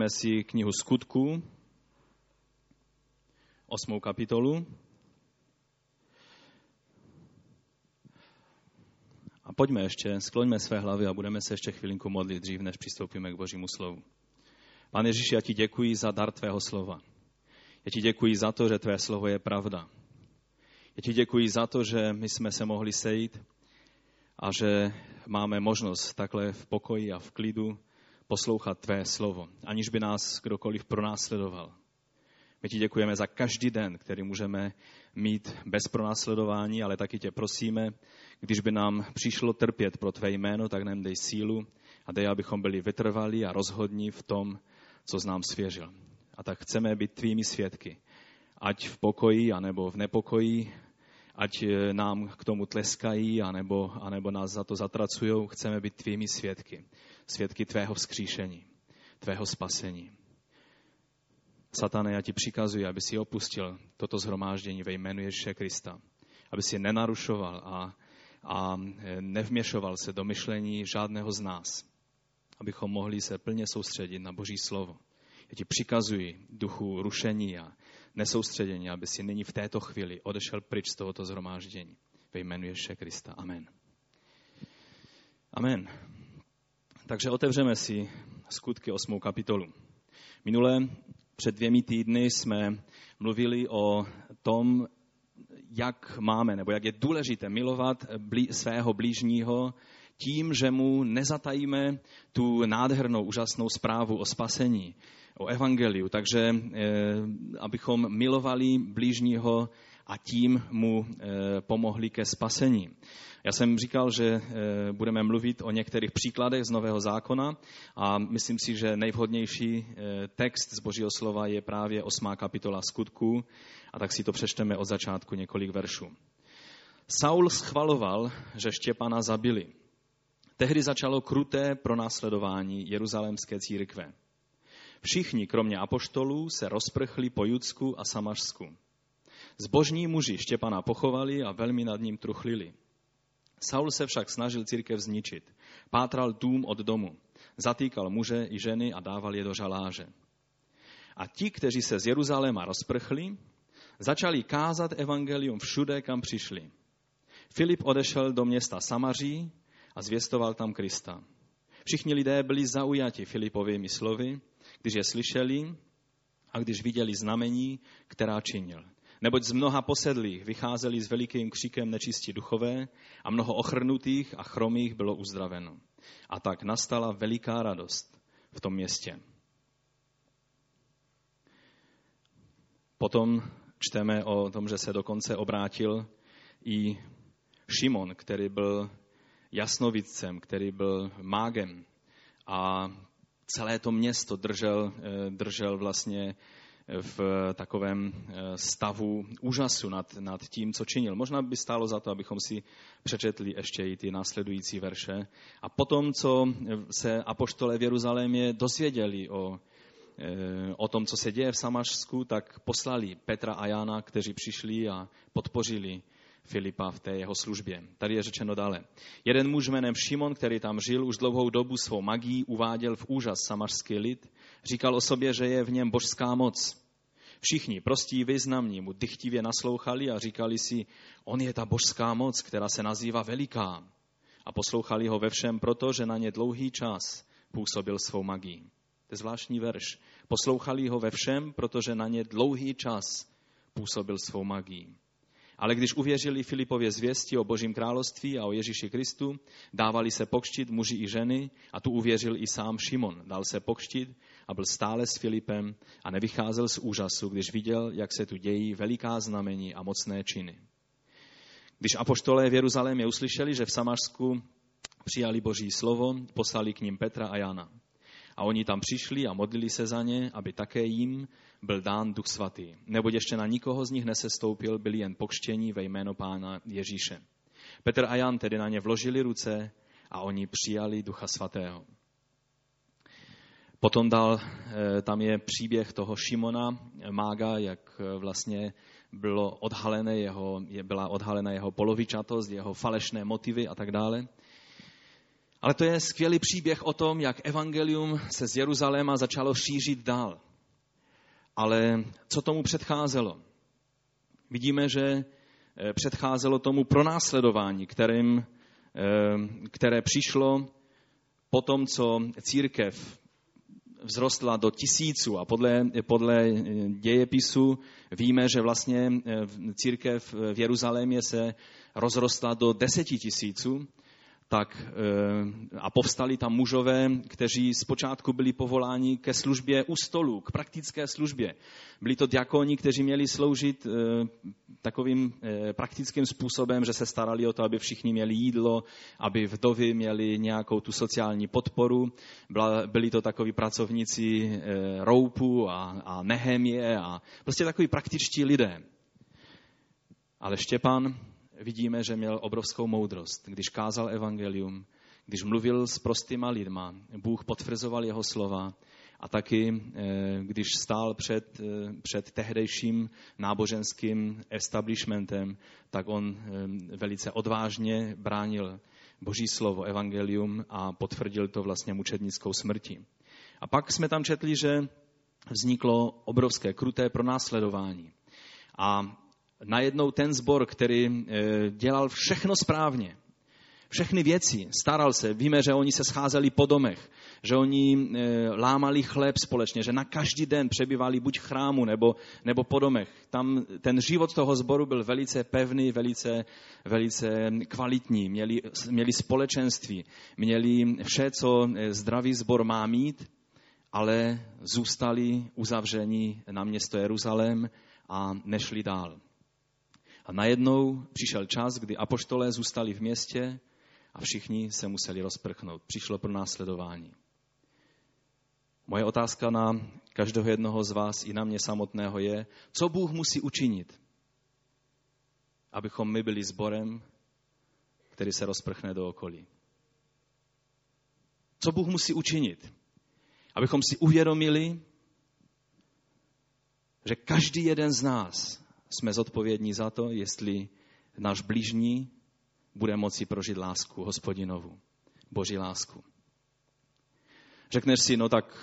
Jsme si knihu Skutku, osmou kapitolu. A pojďme ještě, skloňme své hlavy a budeme se ještě chvilinku modlit dřív, než přistoupíme k Božímu slovu. Pane Ježíši, já ti děkuji za dar tvého slova. Já ti děkuji za to, že tvé slovo je pravda. Já ti děkuji za to, že my jsme se mohli sejít a že máme možnost takhle v pokoji a v klidu poslouchat tvé slovo, aniž by nás kdokoliv pronásledoval. My ti děkujeme za každý den, který můžeme mít bez pronásledování, ale taky tě prosíme, když by nám přišlo trpět pro tvé jméno, tak nám dej sílu a dej, abychom byli vytrvalí a rozhodní v tom, co z nám svěřil. A tak chceme být tvými svědky. Ať v pokoji, anebo v nepokoji, ať eh, nám k tomu tleskají, anebo, anebo nás za to zatracují, chceme být tvými svědky. Svědky tvého vzkříšení, tvého spasení. Satane, já ti přikazuji, aby si opustil toto zhromáždění ve jménu Ježíše Krista. Aby si nenarušoval a, a eh, nevměšoval se do myšlení žádného z nás. Abychom mohli se plně soustředit na Boží slovo. Já ti přikazuji duchu rušení a nesoustředění, aby si nyní v této chvíli odešel pryč z tohoto zhromáždění. Ve jménu Ježíše Krista. Amen. Amen. Takže otevřeme si skutky 8. kapitolu. Minule před dvěmi týdny jsme mluvili o tom, jak máme, nebo jak je důležité milovat blí, svého blížního tím, že mu nezatajíme tu nádhernou, úžasnou zprávu o spasení, o evangeliu. Takže eh, abychom milovali blížního a tím mu eh, pomohli ke spasení. Já jsem říkal, že eh, budeme mluvit o některých příkladech z Nového zákona a myslím si, že nejvhodnější text z Božího slova je právě 8. kapitola skutků a tak si to přečteme od začátku několik veršů. Saul schvaloval, že Štěpana zabili. Tehdy začalo kruté pronásledování jeruzalémské církve. Všichni, kromě apoštolů, se rozprchli po Judsku a Samařsku. Zbožní muži Štěpana pochovali a velmi nad ním truchlili. Saul se však snažil církev zničit. Pátral dům od domu. Zatýkal muže i ženy a dával je do žaláže. A ti, kteří se z Jeruzaléma rozprchli, začali kázat evangelium všude, kam přišli. Filip odešel do města Samaří a zvěstoval tam Krista. Všichni lidé byli zaujati Filipovými slovy když je slyšeli a když viděli znamení, která činil. Neboť z mnoha posedlých vycházeli s velikým křikem nečistí duchové a mnoho ochrnutých a chromých bylo uzdraveno. A tak nastala veliká radost v tom městě. Potom čteme o tom, že se dokonce obrátil i Šimon, který byl jasnovidcem, který byl mágem a celé to město držel, eh, držel vlastně v takovém eh, stavu úžasu nad, nad tím, co činil. Možná by stálo za to, abychom si přečetli ještě i ty následující verše. A potom, co se apoštole v Jeruzalémě dozvěděli o, o tom, co se děje v Samašsku, tak poslali Petra a Jana, kteří přišli a podpořili Filipa v té jeho službě. Tady je řečeno dále. Jeden muž jménem Šimon, který tam žil už dlouhou dobu svou magii, uváděl v úžas samařský lid. Říkal o sobě, že je v něm božská moc. Všichni prostí významní mu dychtivě naslouchali a říkali si, on je ta božská moc, která se nazývá veliká. A poslouchali ho ve všem proto, že na ně dlouhý čas působil svou magii. To je zvláštní verš. Poslouchali ho ve všem, protože na ně dlouhý čas působil svou magii. Ale když uvěřili Filipově zvěsti o Božím království a o Ježíši Kristu, dávali se pokštit muži i ženy a tu uvěřil i sám Šimon. Dal se pokštit a byl stále s Filipem a nevycházel z úžasu, když viděl, jak se tu dějí veliká znamení a mocné činy. Když apoštolé v Jeruzalémě uslyšeli, že v Samařsku přijali Boží slovo, poslali k ním Petra a Jana. A oni tam přišli a modlili se za ně, aby také jim byl dán Duch Svatý. Neboť ještě na nikoho z nich nesestoupil, byli jen pokštění ve jméno Pána Ježíše. Petr a Jan tedy na ně vložili ruce a oni přijali Ducha Svatého. Potom dal, eh, tam je příběh toho Šimona, mága, jak eh, vlastně bylo odhalené jeho, byla odhalena jeho polovičatost, jeho falešné motivy a tak dále. Ale to je skvělý příběh o tom, jak evangelium se z Jeruzaléma začalo šířit dál. Ale co tomu předcházelo? Vidíme, že eh, předcházelo tomu pronásledování, kterým, eh, které přišlo po tom, co církev vzrostla do tisíců. A podle, podle dějepisu víme, že vlastně eh, církev v Jeruzalémě se rozrostla do deseti tisíců tak eh, a povstali tam mužové, kteří zpočátku byli povoláni ke službě u stolu, k praktické službě. Byli to diakoni, kteří měli sloužit eh, takovým eh, praktickým způsobem, že se starali o to, aby všichni měli jídlo, aby vdovy měli nějakou tu sociální podporu. Byli to takoví pracovníci roupu a, a nehemie a prostě takový praktičtí lidé. Ale Štěpán vidíme, že měl obrovskou moudrost. Když kázal evangelium, když mluvil s prostýma lidma, Bůh potvrzoval jeho slova a taky, eh, když stál před, eh, před tehdejším náboženským establishmentem, tak on eh, velice odvážně bránil Boží slovo, evangelium a potvrdil to vlastně mučednickou smrtí. A pak jsme tam četli, že vzniklo obrovské kruté pronásledování. A najednou ten zbor, který eh, dělal všechno správně, všechny věci, staral se. Víme, že oni se scházeli po domech, že oni eh, lámali chléb společně, že na každý den přebývali buď v chrámu nebo, nebo po domech. Tam ten život toho sboru byl velice pevný, velice, velice kvalitní. Měli, měli společenství, měli vše, co eh, zdravý sbor má mít, ale zůstali uzavření na město Jeruzalém a nešli dál. A najednou přišel čas, kdy apoštolé zůstali v městě a všichni se museli rozprchnout. Přišlo pro následování. Moje otázka na každého jednoho z vás i na mě samotného je, co Bůh musí učinit, abychom my byli sborem, který se rozprchne do okolí. Co Bůh musí učinit? Abychom si uvědomili, že každý jeden z nás jsme zodpovědní za to, jestli náš blížní bude moci prožít lásku hospodinovu, boží lásku. Řekneš si, no tak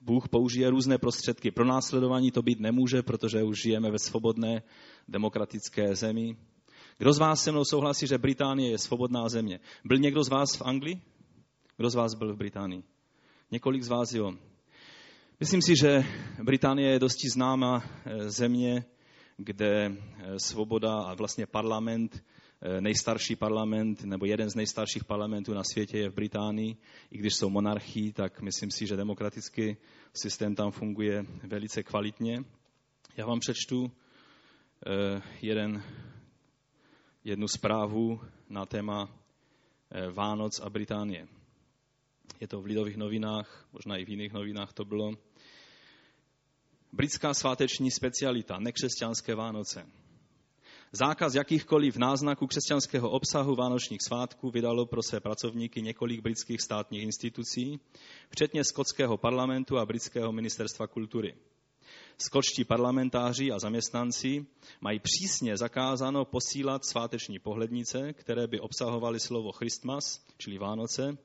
Bůh použije různé prostředky. Pro následování to být nemůže, protože už žijeme ve svobodné demokratické zemi. Kdo z vás se mnou souhlasí, že Británie je svobodná země? Byl někdo z vás v Anglii? Kdo z vás byl v Británii? Několik z vás, jo. Myslím si, že Británie je dosti známá eh, země kde eh, svoboda a vlastně parlament, eh, nejstarší parlament, nebo jeden z nejstarších parlamentů na světě je v Británii. I když jsou monarchii, tak myslím si, že demokratický systém tam funguje velice kvalitně. Já vám přečtu eh, jeden, jednu zprávu na téma Vánoc a Británie. Je to v Lidových novinách, možná i v jiných novinách to bylo. Britská sváteční specialita, nekřesťanské Vánoce. Zákaz jakýchkoliv náznaků křesťanského obsahu vánočních svátků vydalo pro své pracovníky několik britských státních institucí, včetně skotského parlamentu a britského ministerstva kultury. Skotští parlamentáři a zaměstnanci mají přísně zakázáno posílat sváteční pohlednice, které by obsahovaly slovo Christmas, čili Vánoce,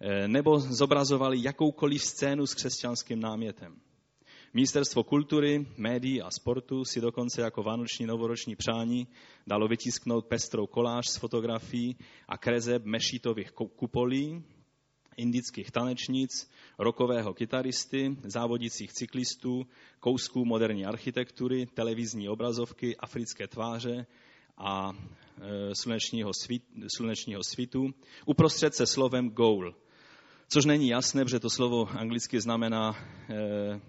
eh, nebo zobrazovali jakoukoliv scénu s křesťanským námětem. Ministerstvo kultury, médií a sportu si dokonce jako vánoční novoroční přání dalo vytisknout pestrou koláž s fotografií a krezeb mešítových kupolí, indických tanečnic, rokového kytaristy, závodících cyklistů, kousků moderní architektury, televizní obrazovky, africké tváře a e, slunečního, svit, slunečního svitu, uprostřed se slovem goal, což není jasné, protože to slovo anglicky znamená e,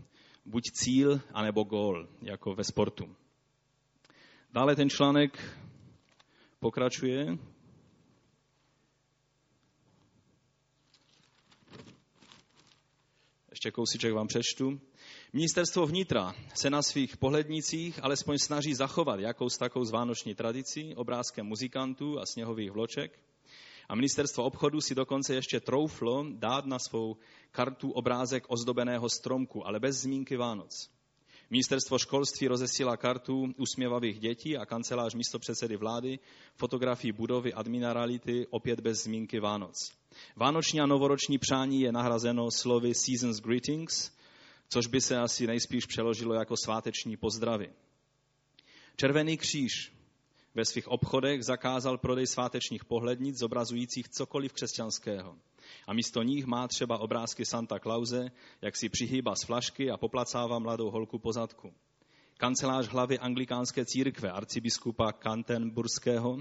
buď cíl, anebo gól, jako ve sportu. Dále ten článek pokračuje. Ještě kousíček vám přečtu. Ministerstvo vnitra se na svých pohlednicích alespoň snaží zachovat jakous takou zvánoční tradici obrázkem muzikantů a sněhových vloček. A ministerstvo obchodu si dokonce ještě trouflo dát na svou kartu obrázek ozdobeného stromku, ale bez zmínky Vánoc. Ministerstvo školství rozesílá kartu usměvavých dětí a kancelář místopředsedy vlády fotografii budovy admirality opět bez zmínky Vánoc. Vánoční a novoroční přání je nahrazeno slovy Seasons Greetings, což by se asi nejspíš přeložilo jako sváteční pozdravy. Červený kříž ve svých obchodech zakázal prodej svátečních pohlednic zobrazujících cokoliv křesťanského. A místo nich má třeba obrázky Santa Clause, jak si přihýba z flašky a poplacává mladou holku po zadku. Kancelář hlavy anglikánské církve, arcibiskupa Kantenburského,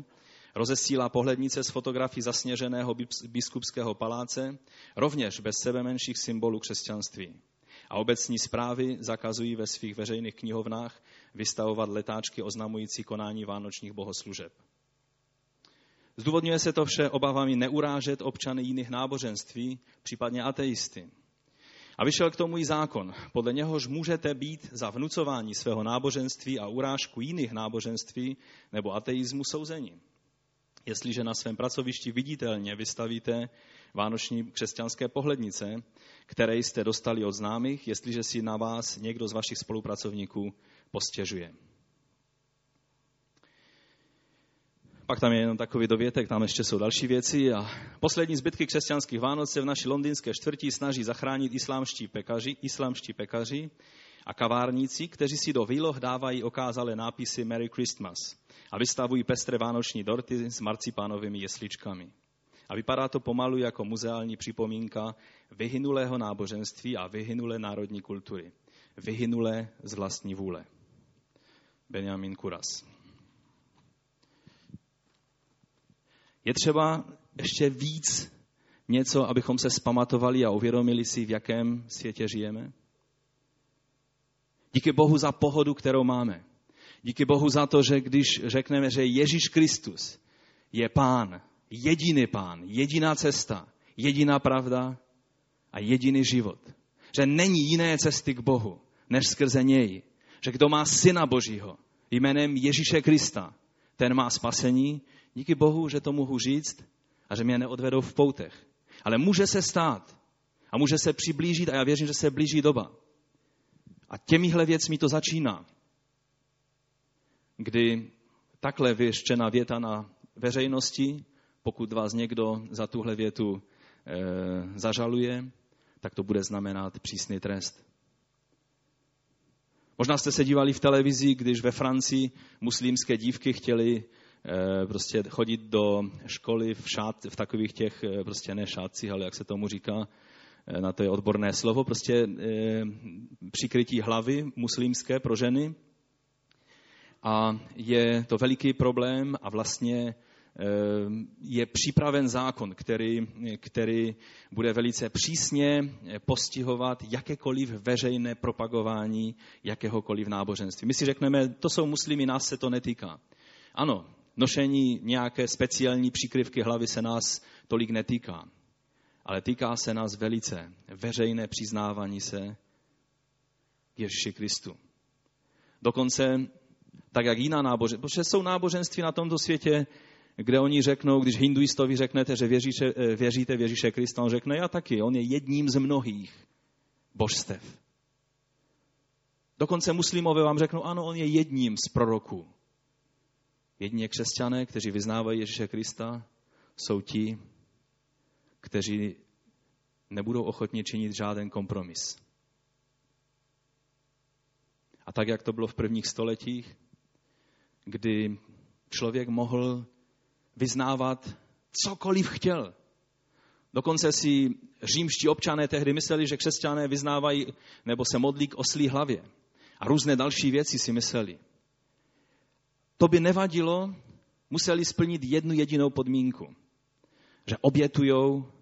rozesílá pohlednice z fotografií zasněženého biskupského paláce, rovněž bez sebe menších symbolů křesťanství. A obecní zprávy zakazují ve svých veřejných knihovnách vystavovat letáčky oznamující konání vánočních bohoslužeb. Zdůvodňuje se to vše obavami neurážet občany jiných náboženství, případně ateisty. A vyšel k tomu i zákon, podle něhož můžete být za vnucování svého náboženství a urážku jiných náboženství nebo ateismu souzení. Jestliže na svém pracovišti viditelně vystavíte vánoční křesťanské pohlednice, které jste dostali od známých, jestliže si na vás někdo z vašich spolupracovníků postěžuje. Pak tam je jenom takový dovětek, tam ještě jsou další věci. A poslední zbytky křesťanských Vánoc se v naší londýnské čtvrtí snaží zachránit islámští pekaři, islámští pekaři a kavárníci, kteří si do výloh dávají okázalé nápisy Merry Christmas a vystavují pestré vánoční dorty s marcipánovými jesličkami. A vypadá to pomalu jako muzeální připomínka vyhynulého náboženství a vyhynulé národní kultury. Vyhynulé z vlastní vůle. Benjamin Kuras. Je třeba ještě víc něco, abychom se spamatovali a uvědomili si, v jakém světě žijeme? Díky Bohu za pohodu, kterou máme. Díky Bohu za to, že když řekneme, že Ježíš Kristus je pán, jediný pán, jediná cesta, jediná pravda a jediný život. Že není jiné cesty k Bohu, než skrze něj. Že kdo má syna Božího jménem Ježíše Krista, ten má spasení. Díky Bohu, že to mohu říct a že mě neodvedou v poutech. Ale může se stát a může se přiblížit a já věřím, že se blíží doba. A těmihle věcmi to začíná. Kdy takhle vyštěná věta na veřejnosti, pokud vás někdo za tuhle větu e, zažaluje, tak to bude znamenat přísný trest. Možná jste se dívali v televizi, když ve Francii muslimské dívky chtěly e, prostě chodit do školy v, šát, v takových těch, e, prostě ne šátcích, ale jak se tomu říká, e, na to je odborné slovo, prostě přikrytí hlavy muslimské pro ženy. A je to veliký problém a vlastně je připraven zákon, který, který bude velice přísně postihovat jakékoliv veřejné propagování jakéhokoliv náboženství. My si řekneme, to jsou muslimy, nás se to netýká. Ano, nošení nějaké speciální příkryvky hlavy se nás tolik netýká, ale týká se nás velice veřejné přiznávání se Ježíši Kristu. Dokonce tak jak jiná náboženství, protože jsou náboženství na tomto světě, kde oni řeknou, když hinduistovi řeknete, že věříte, eh, věříte v Ježíše Krista, on řekne, já taky, on je jedním z mnohých božstev. Dokonce muslimové vám řeknou, ano, on je jedním z proroků. Jedině křesťané, kteří vyznávají Ježíše Krista, jsou ti, kteří nebudou ochotni činit žádný kompromis. A tak, jak to bylo v prvních stoletích, kdy člověk mohl vyznávat cokoliv chtěl. Dokonce si římští občané tehdy mysleli, že křesťané vyznávají nebo se modlí k oslí hlavě. A různé další věci si mysleli. To by nevadilo, museli splnit jednu jedinou podmínku. Že obětujou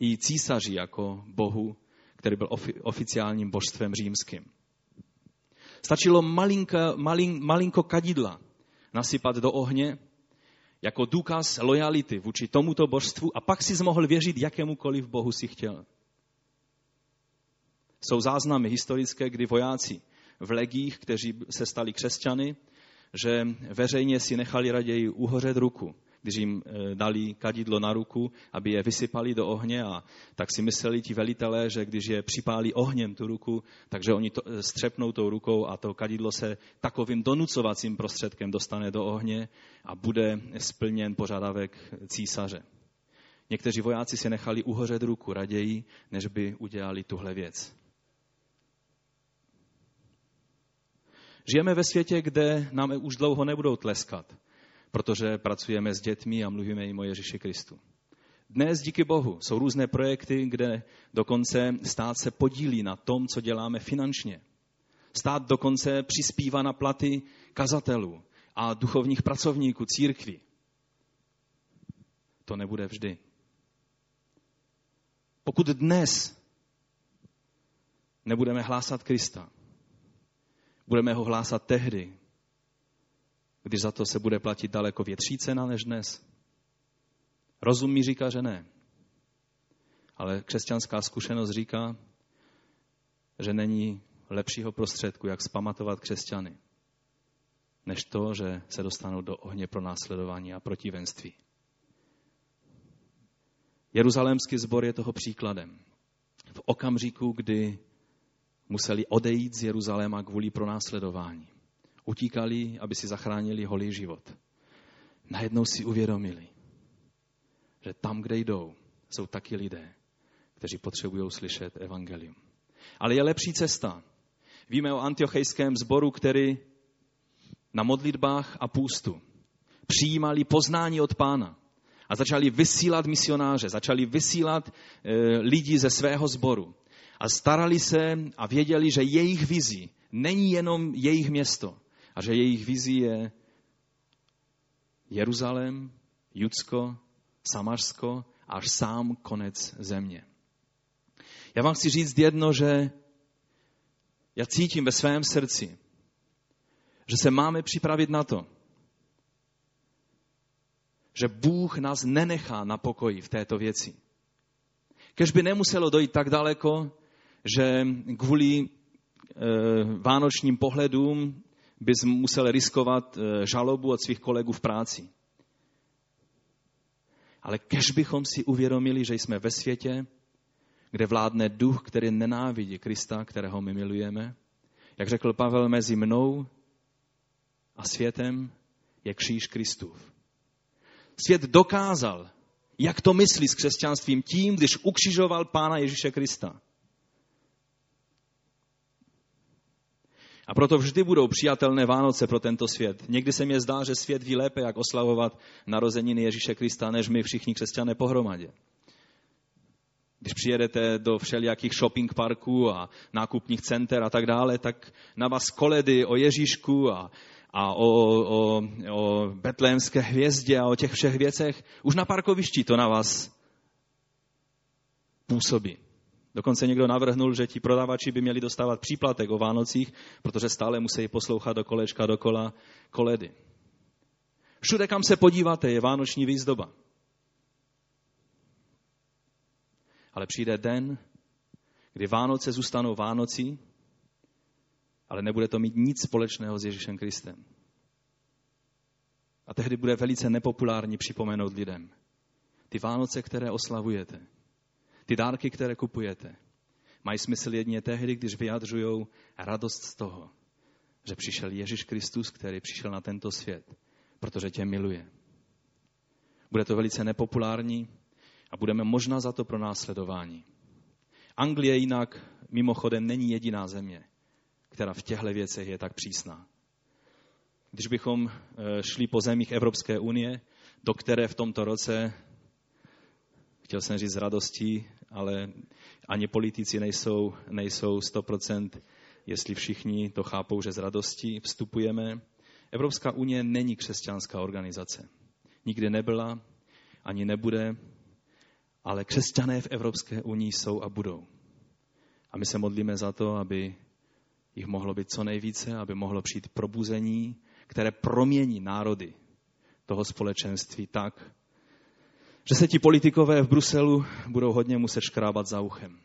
i císaři jako bohu, který byl oficiálním božstvem římským. Stačilo malinko, malin, malinko kadidla nasypat do ohně jako důkaz lojality vůči tomuto božstvu a pak si mohl věřit jakémukoliv bohu si chtěl. Jsou záznamy historické, kdy vojáci v legích, kteří se stali křesťany, že veřejně si nechali raději uhořet ruku, když jim eh, dali kadidlo na ruku, aby je vysypali do ohně a tak si mysleli ti velitelé, že když je připálí ohněm tu ruku, takže oni to eh, střepnou tou rukou a to kadidlo se takovým donucovacím prostředkem dostane do ohně a bude splněn požadavek císaře. Někteří vojáci si nechali uhořet ruku raději, než by udělali tuhle věc. Žijeme ve světě, kde nám už dlouho nebudou tleskat, protože pracujeme s dětmi a mluvíme jim o Ježíši Kristu. Dnes díky Bohu jsou různé projekty, kde dokonce stát se podílí na tom, co děláme finančně. Stát dokonce přispívá na platy kazatelů a duchovních pracovníků církví. To nebude vždy. Pokud dnes nebudeme hlásat Krista, budeme ho hlásat tehdy, když za to se bude platit daleko větší cena než dnes. Rozum mi říká, že ne. Ale křesťanská zkušenost říká, že není lepšího prostředku, jak spamatovat křesťany, než to, že se dostanou do ohně pro následování a protivenství. Jeruzalémský zbor je toho příkladem. V okamžiku, kdy museli odejít z Jeruzaléma kvůli pronásledování. Utíkali, aby si zachránili holý život. Najednou si uvědomili, že tam, kde jdou, jsou taky lidé, kteří potřebují slyšet evangelium. Ale je lepší cesta. Víme o antiochejském zboru, který na modlitbách a půstu přijímali poznání od pána a začali vysílat misionáře, začali vysílat e, lidi ze svého sboru. A starali se a věděli, že jejich vizí není jenom jejich město, a že jejich vizí je Jeruzalém, Judsko, Samařsko až sám konec země. Já vám chci říct jedno, že já cítím ve svém srdci, že se máme připravit na to, že Bůh nás nenechá na pokoji v této věci. Kež by nemuselo dojít tak daleko, že kvůli e, vánočním pohledům bys musel riskovat e, žalobu od svých kolegů v práci. Ale kež bychom si uvědomili, že jsme ve světě, kde vládne duch, který nenávidí Krista, kterého my milujeme. Jak řekl Pavel, mezi mnou a světem je kříž Kristův. Svět dokázal, jak to myslí s křesťanstvím tím, když ukřižoval Pána Ježíše Krista. A proto vždy budou přijatelné Vánoce pro tento svět. Někdy se mi zdá, že svět ví lépe, jak oslavovat narozeniny Ježíše Krista, než my všichni křesťané pohromadě. Když přijedete do všelijakých shopping parků a nákupních center a tak dále, tak na vás koledy o Ježíšku a, a o, o, o betlémské hvězdě a o těch všech věcech, už na parkovišti to na vás působí. Dokonce někdo navrhnul, že ti prodavači by měli dostávat příplatek o Vánocích, protože stále musí poslouchat do kolečka dokola koledy. Všude, kam se podíváte, je vánoční výzdoba. Ale přijde den, kdy Vánoce zůstanou Vánocí, ale nebude to mít nic společného s Ježíšem Kristem. A tehdy bude velice nepopulární připomenout lidem. Ty Vánoce, které oslavujete, ty dárky, které kupujete, mají smysl jedně tehdy, když vyjadřují radost z toho, že přišel Ježíš Kristus, který přišel na tento svět, protože tě miluje. Bude to velice nepopulární a budeme možná za to pro následování. Anglie jinak mimochodem není jediná země, která v těchto věcech je tak přísná. Když bychom eh, šli po zemích Evropské unie, do které v tomto roce chtěl jsem říct s radostí, ale ani politici nejsou, nejsou 100%, jestli všichni to chápou, že s radostí vstupujeme. Evropská unie není křesťanská organizace. Nikdy nebyla, ani nebude, ale křesťané v Evropské unii jsou a budou. A my se modlíme za to, aby jich mohlo být co nejvíce, aby mohlo přijít probuzení, které promění národy toho společenství tak, že se ti politikové v Bruselu budou hodně muset škrábat za uchem.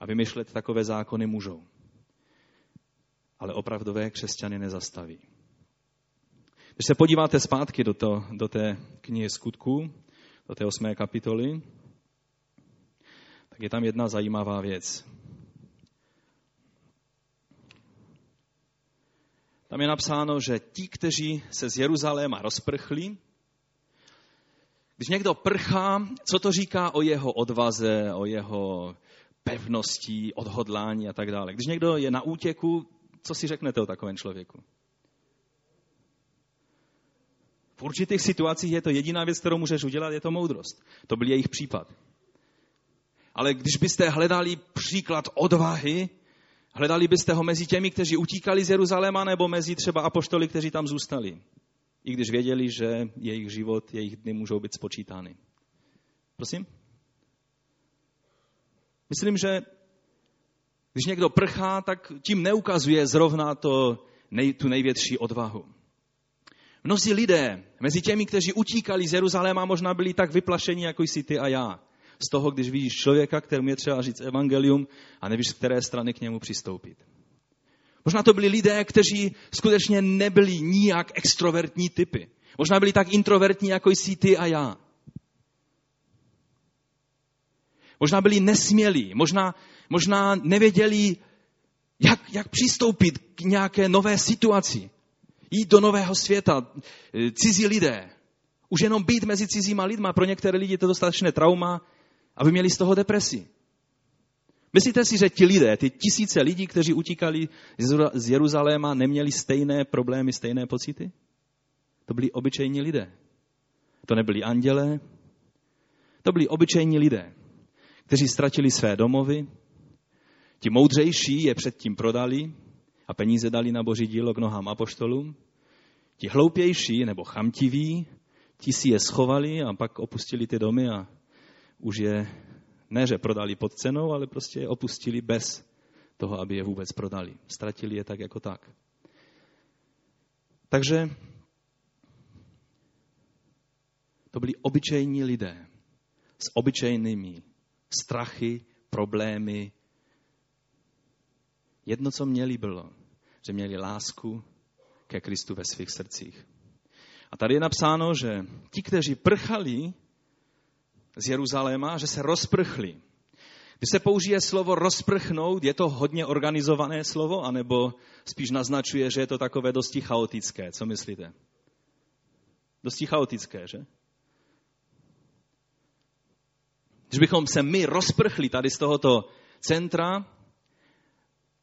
A vymyšlet takové zákony můžou. Ale opravdové křesťany nezastaví. Když se podíváte zpátky do, to, do té knihy skutků, do té osmé kapitoly, tak je tam jedna zajímavá věc. Tam je napsáno, že ti, kteří se z Jeruzaléma rozprchli, když někdo prchá, co to říká o jeho odvaze, o jeho pevnosti, odhodlání a tak dále. Když někdo je na útěku, co si řeknete o takovém člověku? V určitých situacích je to jediná věc, kterou můžeš udělat, je to moudrost. To byl jejich případ. Ale když byste hledali příklad odvahy, hledali byste ho mezi těmi, kteří utíkali z Jeruzaléma, nebo mezi třeba apoštoly, kteří tam zůstali. I když věděli, že jejich život, jejich dny můžou být spočítány. Prosím? Myslím, že když někdo prchá, tak tím neukazuje zrovna to, nej, tu největší odvahu. Mnozí lidé mezi těmi, kteří utíkali z Jeruzaléma, možná byli tak vyplašení, jako jsi ty a já. Z toho, když vidíš člověka, kterému je třeba říct evangelium a nevíš, z které strany k němu přistoupit. Možná to byli lidé, kteří skutečně nebyli nijak extrovertní typy. Možná byli tak introvertní, jako jsi ty a já. Možná byli nesmělí, možná, možná nevěděli, jak, jak přistoupit k nějaké nové situaci. Jít do nového světa, cizí lidé. Už jenom být mezi cizíma lidma, pro některé lidi je to dostatečné trauma, aby měli z toho depresi. Myslíte si, že ti lidé, ty tisíce lidí, kteří utíkali z Jeruzaléma, neměli stejné problémy, stejné pocity? To byli obyčejní lidé. To nebyli andělé, to byli obyčejní lidé kteří ztratili své domovy. Ti moudřejší je předtím prodali a peníze dali na boží dílo k nohám apoštolům. Ti hloupější nebo chamtiví, ti si je schovali a pak opustili ty domy a už je ne, že prodali pod cenou, ale prostě je opustili bez toho, aby je vůbec prodali. Ztratili je tak jako tak. Takže to byli obyčejní lidé s obyčejnými strachy, problémy. Jedno, co měli, bylo, že měli lásku ke Kristu ve svých srdcích. A tady je napsáno, že ti, kteří prchali z Jeruzaléma, že se rozprchli. Když se použije slovo rozprchnout, je to hodně organizované slovo, anebo spíš naznačuje, že je to takové dosti chaotické. Co myslíte? Dosti chaotické, že? Když bychom se my rozprchli tady z tohoto centra,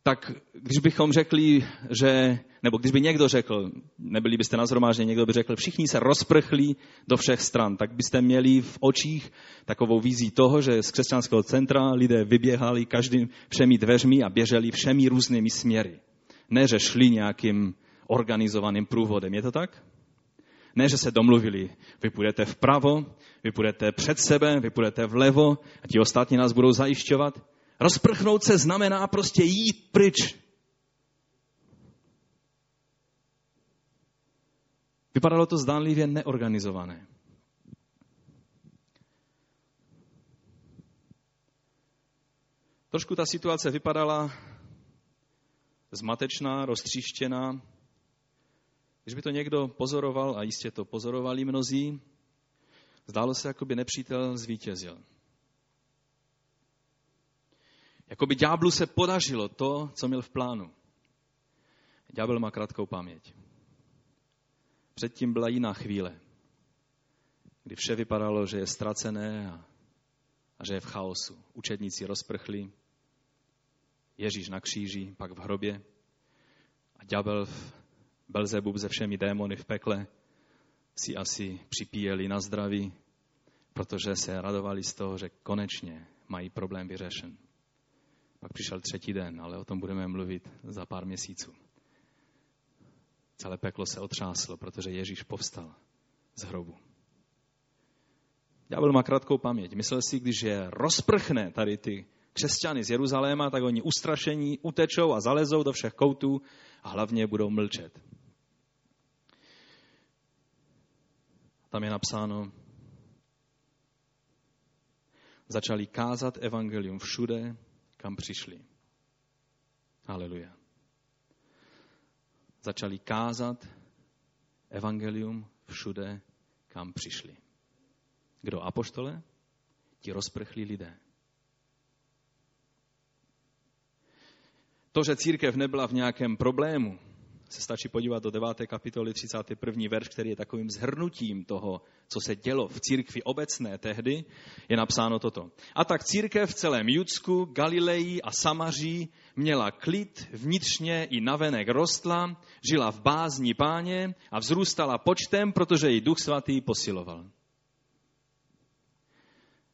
tak když bychom řekli, že, nebo když by někdo řekl, nebyli byste na zhromáždění, někdo by řekl, všichni se rozprchli do všech stran, tak byste měli v očích takovou vízí toho, že z křesťanského centra lidé vyběhali každým všemi dveřmi a běželi všemi různými směry. Ne, že šli nějakým organizovaným průvodem. Je to tak? Ne, že se domluvili, vy půjdete vpravo, vy půjdete před sebe, vy půjdete vlevo a ti ostatní nás budou zajišťovat. Rozprchnout se znamená prostě jít pryč. Vypadalo to zdánlivě neorganizované. Trošku ta situace vypadala zmatečná, roztříštěná, když by to někdo pozoroval, a jistě to pozorovali mnozí, zdálo se, jako by nepřítel zvítězil. Jako by ďáblu se podařilo to, co měl v plánu. Ďábel má krátkou paměť. Předtím byla jiná chvíle, kdy vše vypadalo, že je ztracené a, a že je v chaosu. Učedníci rozprchli, Ježíš na kříži, pak v hrobě a ďábel Belzebub se všemi démony v pekle si asi připíjeli na zdraví, protože se radovali z toho, že konečně mají problém vyřešen. Pak přišel třetí den, ale o tom budeme mluvit za pár měsíců. Celé peklo se otřáslo, protože Ježíš povstal z hrobu. Ďábel má krátkou paměť. Myslel si, když je rozprchne tady ty křesťany z Jeruzaléma, tak oni ustrašení utečou a zalezou do všech koutů a hlavně budou mlčet. Tam je napsáno, začali kázat evangelium všude, kam přišli. Haleluja. Začali kázat evangelium všude, kam přišli. Kdo apoštole? Ti rozprchlí lidé. To, že církev nebyla v nějakém problému, se stačí podívat do 9. kapitoly 31. verš, který je takovým zhrnutím toho, co se dělo v církvi obecné tehdy, je napsáno toto. A tak církev v celém Judsku, Galileji a Samaří měla klid, vnitřně i navenek rostla, žila v bázní páně a vzrůstala počtem, protože ji duch svatý posiloval.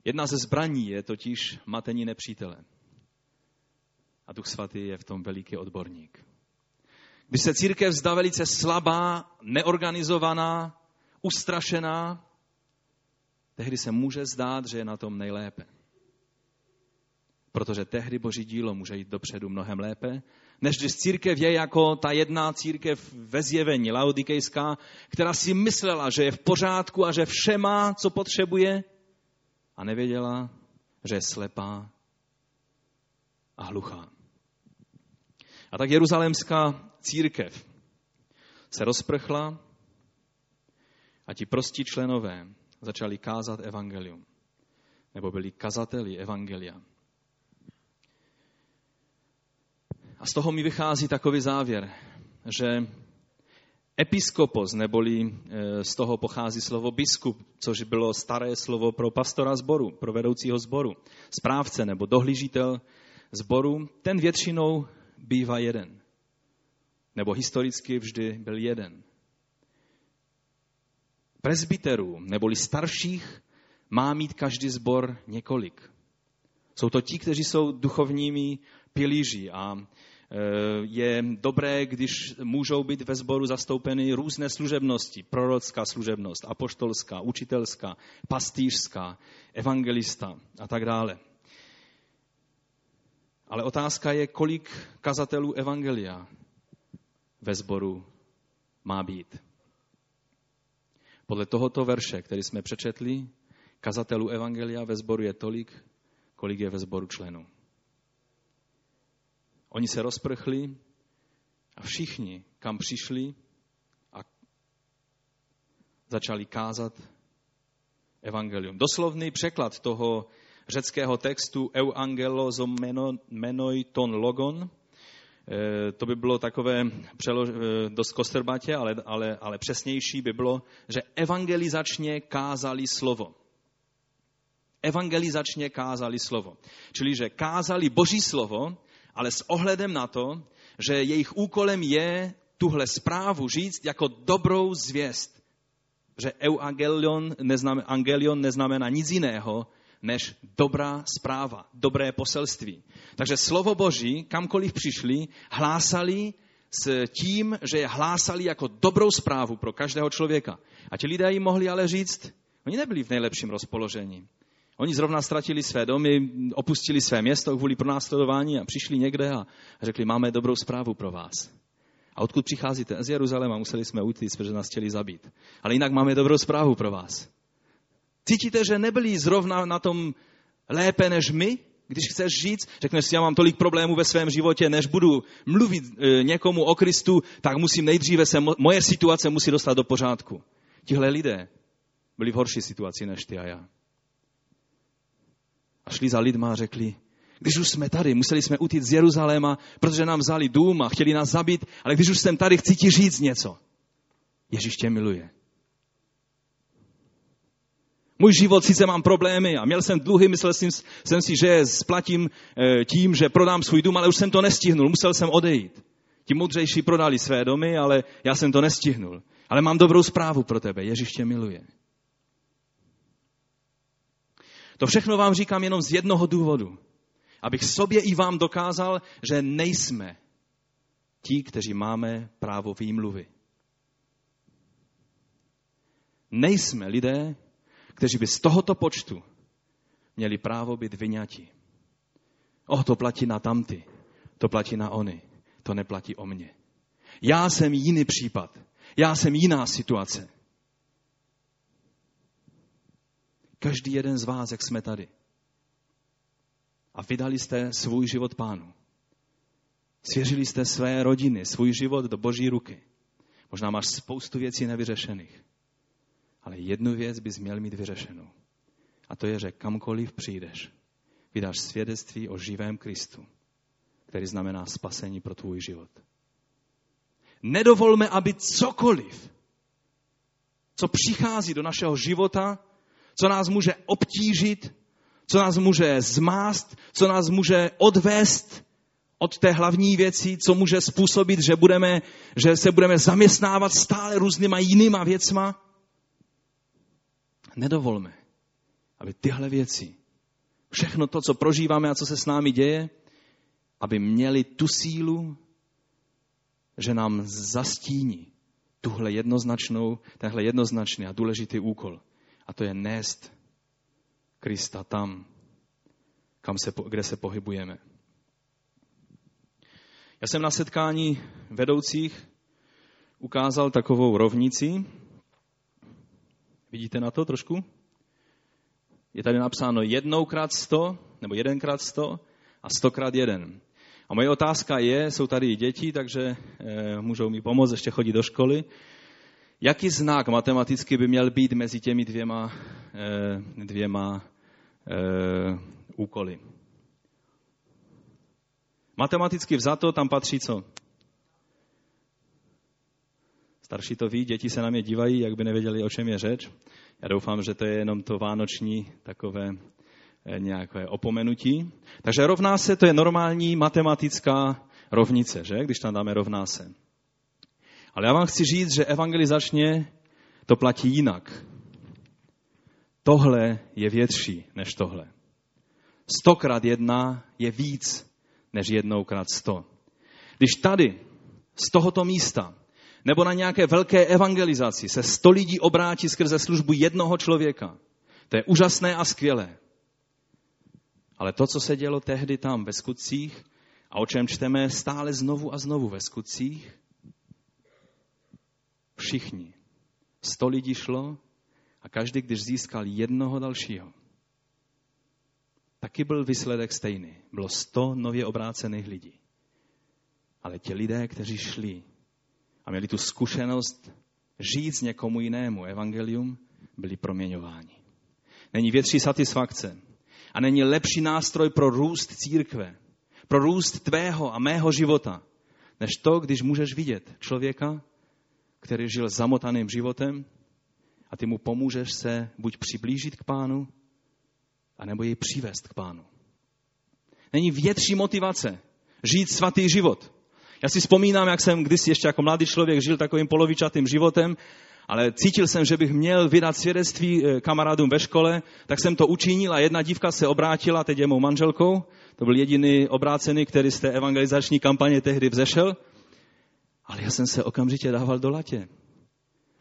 Jedna ze zbraní je totiž matení nepřítele. A duch svatý je v tom veliký odborník. Když se církev zdá velice slabá, neorganizovaná, ustrašená, tehdy se může zdát, že je na tom nejlépe. Protože tehdy Boží dílo může jít dopředu mnohem lépe, než když církev je jako ta jedna církev ve zjevení, laodikejská, která si myslela, že je v pořádku a že vše má, co potřebuje, a nevěděla, že je slepá a hluchá. A tak jeruzalémská církev se rozprchla a ti prostí členové začali kázat evangelium. Nebo byli kazateli evangelia. A z toho mi vychází takový závěr, že episkopos, neboli e, z toho pochází slovo biskup, což bylo staré slovo pro pastora zboru, pro vedoucího zboru, správce nebo dohlížitel zboru, ten většinou bývá jeden. Nebo historicky vždy byl jeden. Presbyterů, neboli starších, má mít každý zbor několik. Jsou to ti, kteří jsou duchovními pilíři a e, je dobré, když můžou být ve sboru zastoupeny různé služebnosti. Prorocká služebnost, apoštolská, učitelská, pastýřská, evangelista a tak dále. Ale otázka je, kolik kazatelů evangelia ve sboru má být. Podle tohoto verše, který jsme přečetli, kazatelů evangelia ve sboru je tolik, kolik je ve sboru členů. Oni se rozprchli a všichni, kam přišli a začali kázat evangelium. Doslovný překlad toho řeckého textu euangelo menoi ton logon, to by bylo takové přelož, e, dost kostrbatě, ale, ale, ale přesnější by bylo, že evangelizačně kázali slovo. Evangelizačně kázali slovo. Čili, že kázali boží slovo, ale s ohledem na to, že jejich úkolem je tuhle zprávu říct jako dobrou zvěst. Že euangelion neznamená, angelion neznamená nic jiného, než dobrá zpráva, dobré poselství. Takže slovo Boží, kamkoliv přišli, hlásali s tím, že je hlásali jako dobrou zprávu pro každého člověka. A ti lidé jim mohli ale říct, oni nebyli v nejlepším rozpoložení. Oni zrovna ztratili své domy, opustili své město kvůli pronásledování a přišli někde a řekli, máme dobrou zprávu pro vás. A odkud přicházíte? Z Jeruzaléma museli jsme ujít, protože nás chtěli zabít. Ale jinak máme dobrou zprávu pro vás. Cítíte, že nebyli zrovna na tom lépe než my? Když chceš říct, řekneš si, já mám tolik problémů ve svém životě, než budu mluvit e, někomu o Kristu, tak musím nejdříve se, moje situace musí dostat do pořádku. Tihle lidé byli v horší situaci než ty a já. A šli za lidma a řekli, když už jsme tady, museli jsme utíct z Jeruzaléma, protože nám vzali dům a chtěli nás zabít, ale když už jsem tady, chci ti říct něco. Ježíš tě miluje. Můj život sice mám problémy a měl jsem dluhy, myslel jsem, jsem si, že splatím eh, tím, že prodám svůj dům, ale už jsem to nestihnul, musel jsem odejít. Ti moudřejší prodali své domy, ale já jsem to nestihnul. Ale mám dobrou zprávu pro tebe, Ježíš tě miluje. To všechno vám říkám jenom z jednoho důvodu. Abych sobě i vám dokázal, že nejsme ti, kteří máme právo výmluvy. Nejsme lidé, kteří by z tohoto počtu měli právo být vyňati. Oh, to platí na tamty, to platí na ony, to neplatí o mě. Já jsem jiný případ, já jsem jiná situace. Každý jeden z vás, jak jsme tady. A vydali jste svůj život pánu. Svěřili jste své rodiny, svůj život do boží ruky. Možná máš spoustu věcí nevyřešených. Ale jednu věc bys měl mít vyřešenou. A to je, že kamkoliv přijdeš, vydáš svědectví o živém Kristu, který znamená spasení pro tvůj život. Nedovolme, aby cokoliv, co přichází do našeho života, co nás může obtížit, co nás může zmást, co nás může odvést od té hlavní věci, co může způsobit, že, budeme, že se budeme zaměstnávat stále různýma jinýma věcma. Nedovolme, aby tyhle věci, všechno to, co prožíváme a co se s námi děje, aby měli tu sílu, že nám zastíní tuhle jednoznačnou, tenhle jednoznačný a důležitý úkol. A to je nést Krista tam, kam se, kde se pohybujeme. Já jsem na setkání vedoucích ukázal takovou rovnici. Vidíte na to trošku? Je tady napsáno jednoukrát sto, nebo jedenkrát sto a stokrát jeden. A moje otázka je, jsou tady i děti, takže e, můžou mi pomoct ještě chodit do školy. Jaký znak matematicky by měl být mezi těmi dvěma, e, dvěma e, úkoly? Matematicky vzato tam patří co? Starší to ví, děti se na mě dívají, jak by nevěděli, o čem je řeč. Já doufám, že to je jenom to vánoční takové eh, nějaké opomenutí. Takže rovná se, to je normální matematická rovnice, že? Když tam dáme rovná se. Ale já vám chci říct, že evangelizačně to platí jinak. Tohle je větší než tohle. Stokrát jedna je víc než jednoukrát sto. Když tady, z tohoto místa, nebo na nějaké velké evangelizaci se sto lidí obrátí skrze službu jednoho člověka, to je úžasné a skvělé. Ale to, co se dělo tehdy tam ve skutcích a o čem čteme stále znovu a znovu ve skutcích, všichni, sto lidí šlo a každý, když získal jednoho dalšího, taky byl výsledek stejný. Bylo sto nově obrácených lidí. Ale ti lidé, kteří šli a měli tu zkušenost žít někomu jinému evangelium, byli proměňováni. Není větší satisfakce a není lepší nástroj pro růst církve, pro růst tvého a mého života, než to, když můžeš vidět člověka, který žil zamotaným životem a ty mu pomůžeš se buď přiblížit k pánu, anebo jej přivést k pánu. Není větší motivace žít svatý život. Já si vzpomínám, jak jsem kdysi ještě jako mladý člověk žil takovým polovičatým životem, ale cítil jsem, že bych měl vydat svědectví eh, kamarádům ve škole, tak jsem to učinil a jedna dívka se obrátila, teď je mou manželkou, to byl jediný obrácený, který z té evangelizační kampaně tehdy vzešel, ale já jsem se okamžitě dával do latě.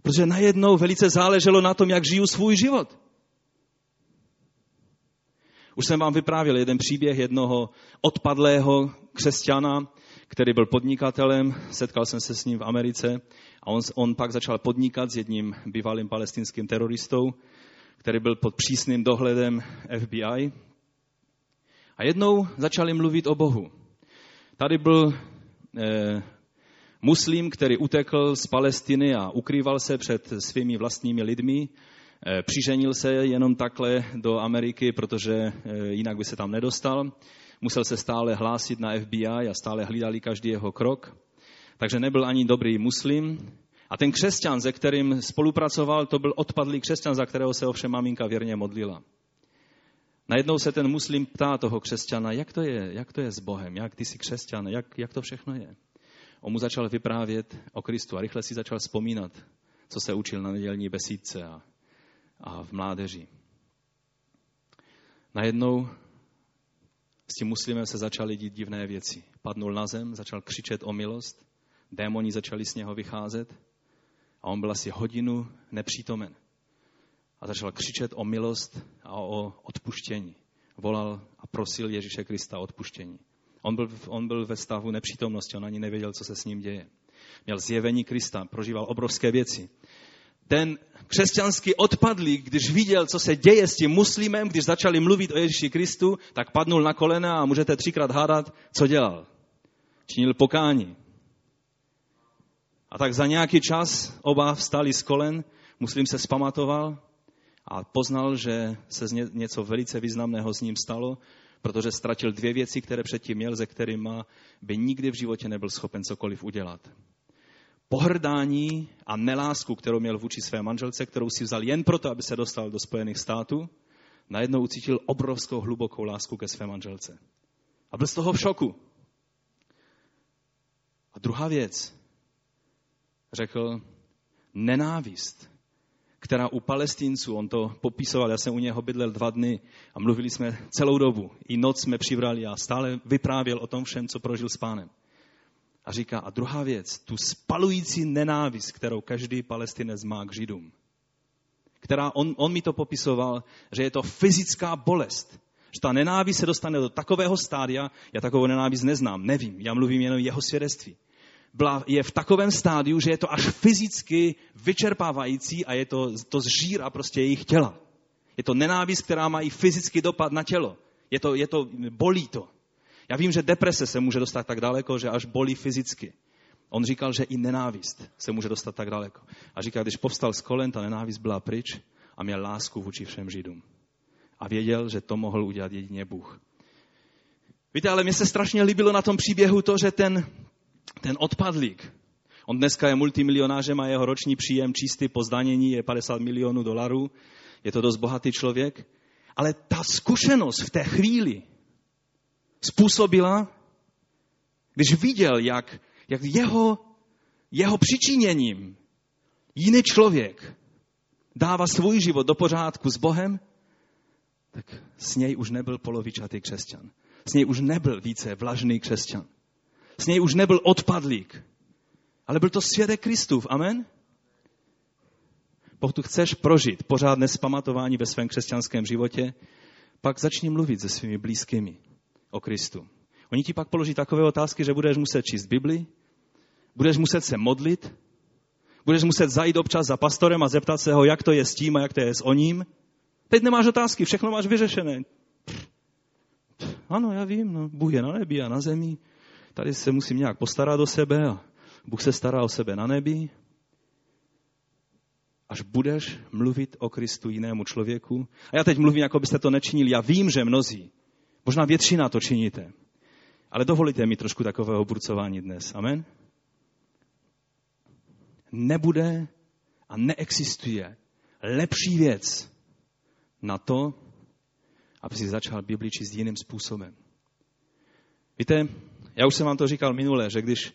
Protože najednou velice záleželo na tom, jak žiju svůj život. Už jsem vám vyprávěl jeden příběh jednoho odpadlého křesťana, který byl podnikatelem, setkal jsem se s ním v Americe a on, on pak začal podnikat s jedním bývalým palestinským teroristou, který byl pod přísným dohledem FBI. A jednou začali mluvit o Bohu. Tady byl eh, muslim, který utekl z Palestiny a ukrýval se před svými vlastními lidmi Eh, přiženil se jenom takhle do Ameriky, protože eh, jinak by se tam nedostal. Musel se stále hlásit na FBI a stále hlídali každý jeho krok. Takže nebyl ani dobrý muslim. A ten křesťan, se kterým spolupracoval, to byl odpadlý křesťan, za kterého se ovšem maminka věrně modlila. Najednou se ten muslim ptá toho křesťana, jak to je, jak to je s Bohem, jak ty jsi křesťan, jak, jak to všechno je. On mu začal vyprávět o Kristu a rychle si začal vzpomínat, co se učil na nedělní besídce a a v mládeži. Najednou s tím muslimem se začaly dít divné věci. Padnul na zem, začal křičet o milost, démoni začali z něho vycházet a on byl asi hodinu nepřítomen. A začal křičet o milost a o odpuštění. Volal a prosil Ježíše Krista o odpuštění. On byl, on byl ve stavu nepřítomnosti, on ani nevěděl, co se s ním děje. Měl zjevení Krista, prožíval obrovské věci ten křesťanský odpadlík, když viděl, co se děje s tím muslimem, když začali mluvit o Ježíši Kristu, tak padnul na kolena a můžete třikrát hádat, co dělal. Činil pokání. A tak za nějaký čas oba vstali z kolen, muslim se spamatoval a poznal, že se něco velice významného s ním stalo, protože ztratil dvě věci, které předtím měl, ze kterými by nikdy v životě nebyl schopen cokoliv udělat. Pohrdání a nelásku, kterou měl vůči své manželce, kterou si vzal jen proto, aby se dostal do Spojených států, najednou ucítil obrovskou hlubokou lásku ke své manželce. A byl z toho v šoku. A druhá věc, řekl, nenávist, která u palestinců, on to popisoval, já jsem u něho bydlel dva dny a mluvili jsme celou dobu. I noc jsme přibrali a stále vyprávěl o tom všem, co prožil s pánem. A říká, a druhá věc, tu spalující nenávist, kterou každý palestinec má k židům. Která, on, on mi to popisoval, že je to fyzická bolest. Že ta nenávist se dostane do takového stádia, já takovou nenávist neznám, nevím, já mluvím jenom jeho svědectví byla, je v takovém stádiu, že je to až fyzicky vyčerpávající a je to, to zžíra prostě jejich těla. Je to nenávist, která má i fyzický dopad na tělo. Je to, je to, bolí to. Já vím, že deprese se může dostat tak daleko, že až bolí fyzicky. On říkal, že i nenávist se může dostat tak daleko. A říká, když povstal z kolen, ta nenávist byla pryč a měl lásku vůči všem Židům. A věděl, že to mohl udělat jedině Bůh. Víte, ale mně se strašně líbilo na tom příběhu to, že ten, ten odpadlík, on dneska je multimilionářem a jeho roční příjem čistý po zdanění je 50 milionů dolarů. Je to dost bohatý člověk. Ale ta zkušenost v té chvíli způsobila, když viděl, jak, jak jeho, jeho přičiněním jiný člověk dává svůj život do pořádku s Bohem, tak s něj už nebyl polovičatý křesťan. S něj už nebyl více vlažný křesťan. Z něj už nebyl odpadlík, ale byl to svědek Kristův. Amen? Pokud chceš prožít pořádné zpamatování ve svém křesťanském životě, pak začni mluvit se svými blízkými o Kristu. Oni ti pak položí takové otázky, že budeš muset číst Bibli, budeš muset se modlit, budeš muset zajít občas za pastorem a zeptat se ho, jak to je s tím a jak to je s oním. Teď nemáš otázky, všechno máš vyřešené. Ano, já vím, no, Bůh je na nebi a na zemi tady se musím nějak postarat o sebe a Bůh se stará o sebe na nebi. Až budeš mluvit o Kristu jinému člověku. A já teď mluvím, jako byste to nečinili. Já vím, že mnozí, možná většina to činíte. Ale dovolíte mi trošku takového burcování dnes. Amen? Nebude a neexistuje lepší věc na to, aby si začal Bibli číst jiným způsobem. Víte, já už jsem vám to říkal minule, že když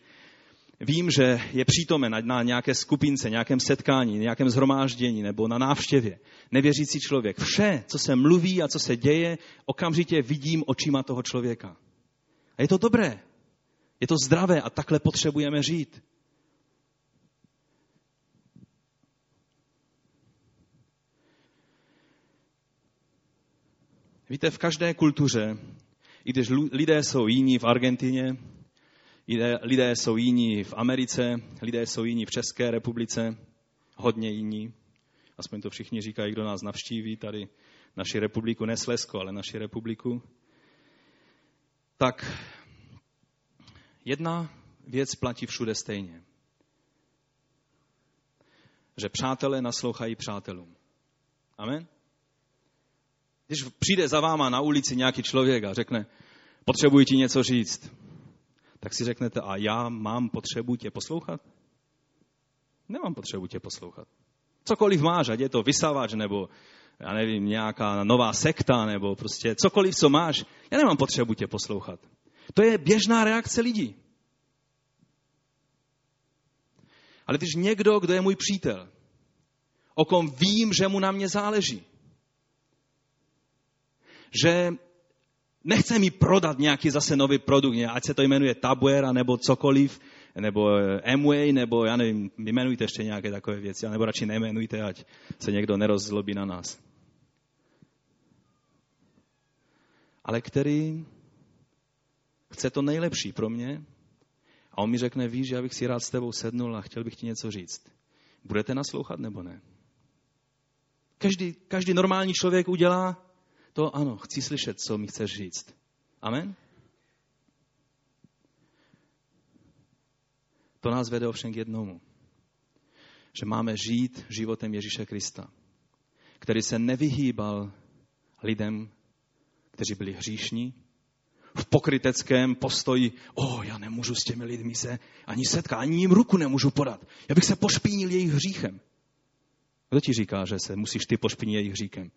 vím, že je přítomen na nějaké skupince, nějakém setkání, nějakém zhromáždění nebo na návštěvě, nevěřící člověk, vše, co se mluví a co se děje, okamžitě vidím očima toho člověka. A je to dobré, je to zdravé a takhle potřebujeme žít. Víte, v každé kultuře i když lidé jsou jiní v Argentině, lidé, lidé jsou jiní v Americe, lidé jsou jiní v České republice, hodně jiní. Aspoň to všichni říkají, kdo nás navštíví, tady naši republiku, ne Slesko, ale naši republiku. Tak jedna věc platí všude stejně. Že přátelé naslouchají přátelům. Amen? Když přijde za váma na ulici nějaký člověk a řekne, potřebuji ti něco říct, tak si řeknete, a já mám potřebu tě poslouchat? Nemám potřebu tě poslouchat. Cokoliv máš, ať je to vysavač, nebo já nevím, nějaká nová sekta, nebo prostě cokoliv, co máš, já nemám potřebu tě poslouchat. To je běžná reakce lidí. Ale když někdo, kdo je můj přítel, o kom vím, že mu na mě záleží, že nechce mi prodat nějaký zase nový produkt, ať se to jmenuje Tabuera nebo cokoliv, nebo eh, Amway, nebo já nevím, jmenujte ještě nějaké takové věci, nebo radši nejmenujte, ať se někdo nerozlobí na nás. Ale který chce to nejlepší pro mě a on mi řekne, víš, já bych si rád s tebou sednul a chtěl bych ti něco říct. Budete naslouchat nebo ne? Každý, každý normální člověk udělá to ano, chci slyšet, co mi chceš říct. Amen? To nás vede ovšem k jednomu. Že máme žít životem Ježíše Krista, který se nevyhýbal lidem, kteří byli hříšní, v pokryteckém postoji, o, já nemůžu s těmi lidmi se ani setkat, ani jim ruku nemůžu podat. Já bych se pošpínil jejich hříchem. Kdo ti říká, že se musíš ty pošpínit jejich hříchem?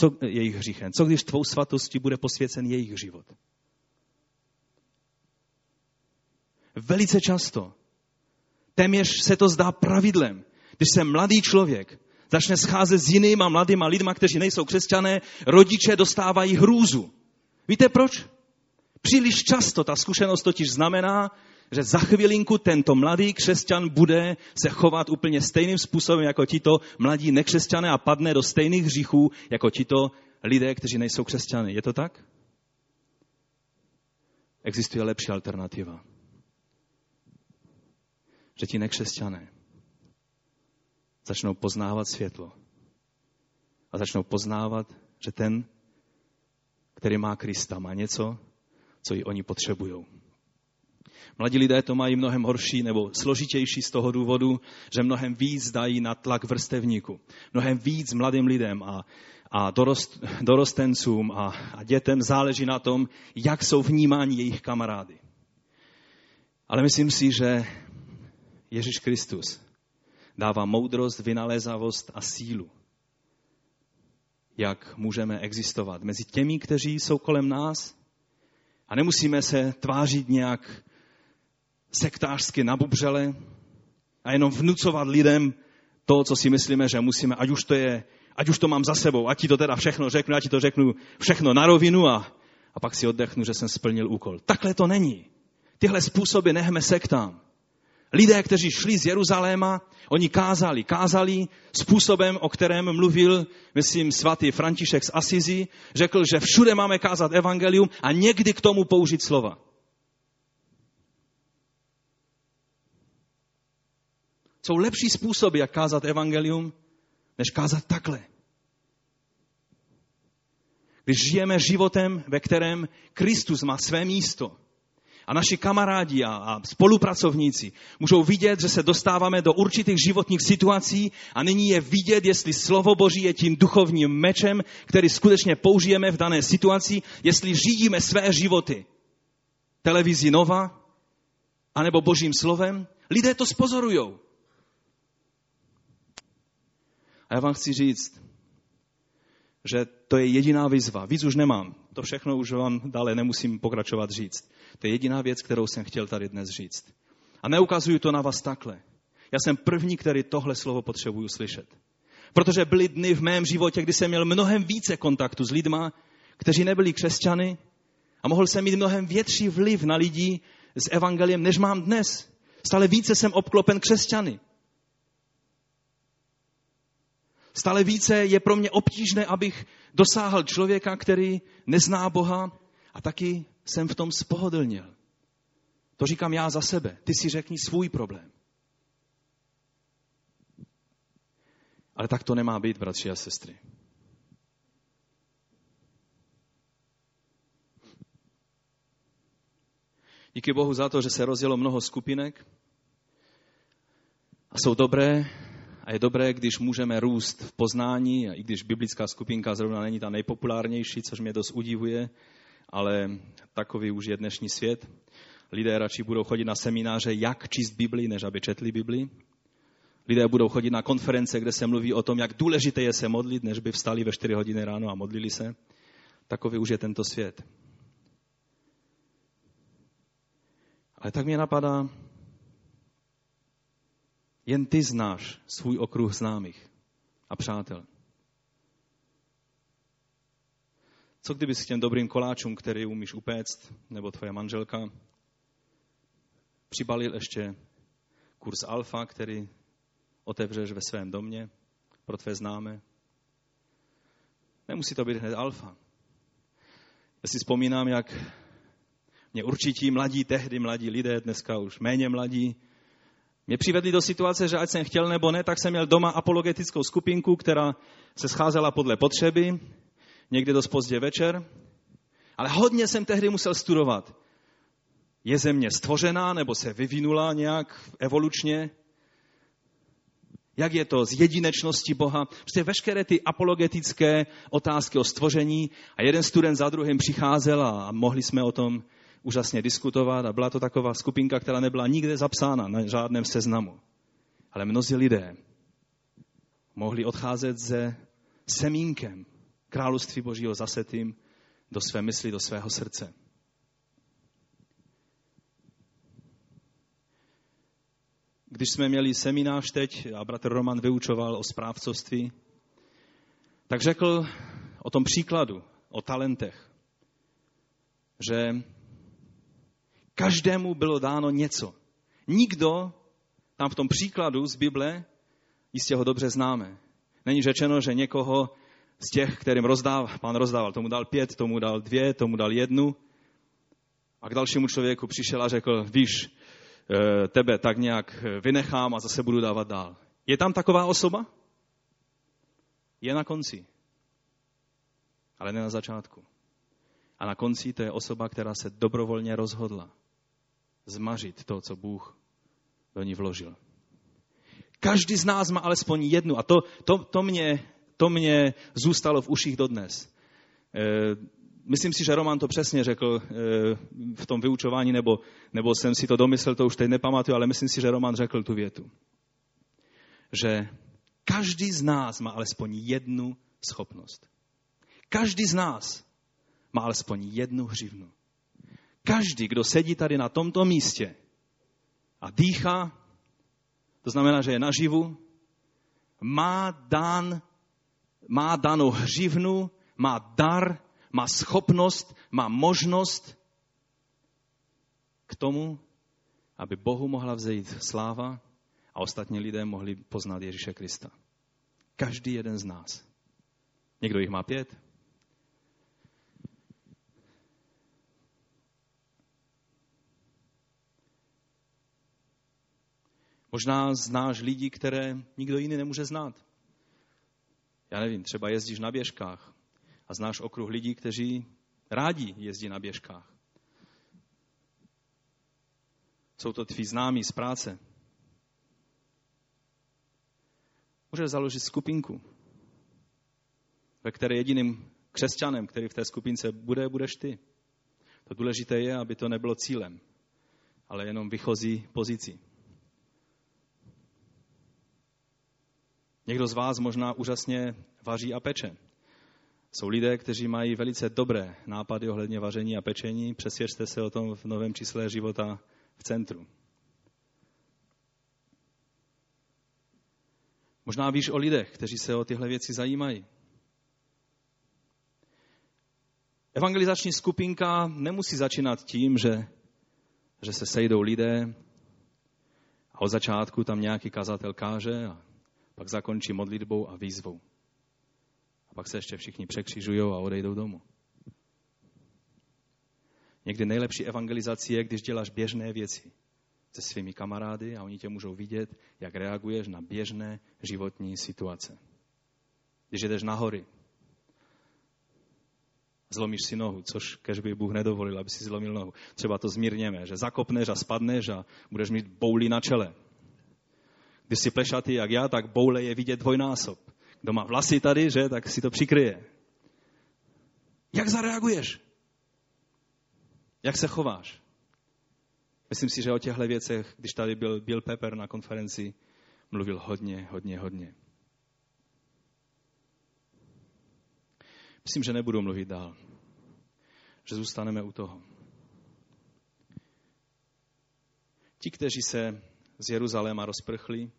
Co, jejich hříchem? Co když tvou svatosti bude posvěcen jejich život? Velice často. Téměř se to zdá pravidlem. Když se mladý člověk začne scházet s jinýma mladýma lidma, kteří nejsou křesťané, rodiče dostávají hrůzu. Víte proč? Příliš často ta zkušenost totiž znamená, že za chvilinku tento mladý křesťan bude se chovat úplně stejným způsobem jako tito mladí nekřesťané a padne do stejných hříchů jako tito lidé, kteří nejsou křesťany. Je to tak? Existuje lepší alternativa. Že ti nekřesťané začnou poznávat světlo a začnou poznávat, že ten, který má Krista, má něco, co i oni potřebují. Mladí lidé to mají mnohem horší nebo složitější z toho důvodu, že mnohem víc dají na tlak vrstevníku. Mnohem víc mladým lidem a, a dorost, dorostencům a, a dětem záleží na tom, jak jsou vnímáni jejich kamarády. Ale myslím si, že Ježíš Kristus dává moudrost, vynalézavost a sílu, jak můžeme existovat mezi těmi, kteří jsou kolem nás a nemusíme se tvářit nějak sektářsky nabubřele a jenom vnucovat lidem to, co si myslíme, že musíme, ať už to je, ať už to mám za sebou, ať ti to teda všechno řeknu, ať ti to řeknu všechno na rovinu a, a pak si oddechnu, že jsem splnil úkol. Takhle to není. Tyhle způsoby nechme sektám. Lidé, kteří šli z Jeruzaléma, oni kázali. Kázali způsobem, o kterém mluvil, myslím, svatý František z Asizi. Řekl, že všude máme kázat evangelium a někdy k tomu použít slova. Jsou lepší způsoby, jak kázat evangelium, než kázat takhle. Když žijeme životem, ve kterém Kristus má své místo, a naši kamarádi a, a spolupracovníci můžou vidět, že se dostáváme do určitých životních situací a nyní je vidět, jestli slovo Boží je tím duchovním mečem, který skutečně použijeme v dané situaci, jestli řídíme své životy televizi Nova, anebo Božím slovem. Lidé to spozorujou. A já vám chci říct, že to je jediná výzva. Víc už nemám. To všechno už vám dále nemusím pokračovat říct. To je jediná věc, kterou jsem chtěl tady dnes říct. A neukazuju to na vás takhle. Já jsem první, který tohle slovo potřebuju slyšet. Protože byly dny v mém životě, kdy jsem měl mnohem více kontaktu s lidma, kteří nebyli křesťany a mohl jsem mít mnohem větší vliv na lidi s evangeliem, než mám dnes. Stále více jsem obklopen křesťany. Stále více je pro mě obtížné, abych dosáhl člověka, který nezná Boha a taky jsem v tom spohodlnil. To říkám já za sebe. Ty si řekni svůj problém. Ale tak to nemá být, bratři a sestry. Díky Bohu za to, že se rozjelo mnoho skupinek a jsou dobré a je dobré, když můžeme růst v poznání, i když biblická skupinka zrovna není ta nejpopulárnější, což mě dost udivuje, ale takový už je dnešní svět. Lidé radši budou chodit na semináře, jak číst Bibli, než aby četli Bibli. Lidé budou chodit na konference, kde se mluví o tom, jak důležité je se modlit, než by vstali ve 4 hodiny ráno a modlili se. Takový už je tento svět. Ale tak mě napadá, jen ty znáš svůj okruh známých a přátel. Co kdyby s těm dobrým koláčům, který umíš upéct, nebo tvoje manželka, přibalil ještě kurz alfa, který otevřeš ve svém domě pro tvé známé? Nemusí to být hned alfa. Já si vzpomínám, jak mě určití mladí, tehdy mladí lidé, dneska už méně mladí, mě přivedli do situace, že ať jsem chtěl nebo ne, tak jsem měl doma apologetickou skupinku, která se scházela podle potřeby, někdy dost pozdě večer, ale hodně jsem tehdy musel studovat. Je země stvořená nebo se vyvinula nějak evolučně? Jak je to z jedinečnosti Boha? Prostě veškeré ty apologetické otázky o stvoření a jeden student za druhým přicházel a mohli jsme o tom úžasně diskutovat a byla to taková skupinka, která nebyla nikde zapsána na žádném seznamu. Ale mnozí lidé mohli odcházet se semínkem království Božího zasetým do své mysli, do svého srdce. Když jsme měli seminář teď a bratr Roman vyučoval o správcovství, tak řekl o tom příkladu, o talentech, že každému bylo dáno něco. Nikdo tam v tom příkladu z Bible, jistě ho dobře známe. Není řečeno, že někoho z těch, kterým rozdával, pán rozdával, tomu dal pět, tomu dal dvě, tomu dal jednu. A k dalšímu člověku přišel a řekl, víš, eh, tebe tak nějak vynechám a zase budu dávat dál. Je tam taková osoba? Je na konci. Ale ne na začátku. A na konci to je osoba, která se dobrovolně rozhodla zmařit to, co Bůh do ní vložil. Každý z nás má alespoň jednu a to, to, to, mě, to mě zůstalo v uších dodnes. E, myslím si, že Roman to přesně řekl e, v tom vyučování, nebo, nebo jsem si to domyslel, to už teď nepamatuju, ale myslím si, že Roman řekl tu větu. Že každý z nás má alespoň jednu schopnost. Každý z nás má alespoň jednu hřivnu. Každý, kdo sedí tady na tomto místě a dýchá, to znamená, že je naživu, má, dan, má danou hřivnu, má dar, má schopnost, má možnost k tomu, aby Bohu mohla vzejít sláva a ostatní lidé mohli poznat Ježíše Krista. Každý jeden z nás. Někdo jich má pět, Možná znáš lidi, které nikdo jiný nemůže znát. Já nevím, třeba jezdíš na běžkách a znáš okruh lidí, kteří rádi jezdí na běžkách. Jsou to tví známí z práce. Můžeš založit skupinku, ve které jediným křesťanem, který v té skupince bude, budeš ty. To důležité je, aby to nebylo cílem, ale jenom vychozí pozicí. Někdo z vás možná úžasně vaří a peče. Jsou lidé, kteří mají velice dobré nápady ohledně vaření a pečení. Přesvědčte se o tom v novém čísle života v centru. Možná víš o lidech, kteří se o tyhle věci zajímají. Evangelizační skupinka nemusí začínat tím, že, že se sejdou lidé a od začátku tam nějaký kazatel káže a pak zakončí modlitbou a výzvou. A pak se ještě všichni překřižují a odejdou domů. Někdy nejlepší evangelizace je, když děláš běžné věci se svými kamarády a oni tě můžou vidět, jak reaguješ na běžné životní situace. Když jdeš na hory, zlomíš si nohu, což kež by Bůh nedovolil, aby si zlomil nohu. Třeba to zmírněme, že zakopneš a spadneš a budeš mít bouli na čele. Když jsi plešatý jak já, tak boule je vidět dvojnásob. Kdo má vlasy tady, že, tak si to přikryje. Jak zareaguješ? Jak se chováš? Myslím si, že o těchto věcech, když tady byl Bill Pepper na konferenci, mluvil hodně, hodně, hodně. Myslím, že nebudu mluvit dál. Že zůstaneme u toho. Ti, kteří se z Jeruzaléma rozprchli,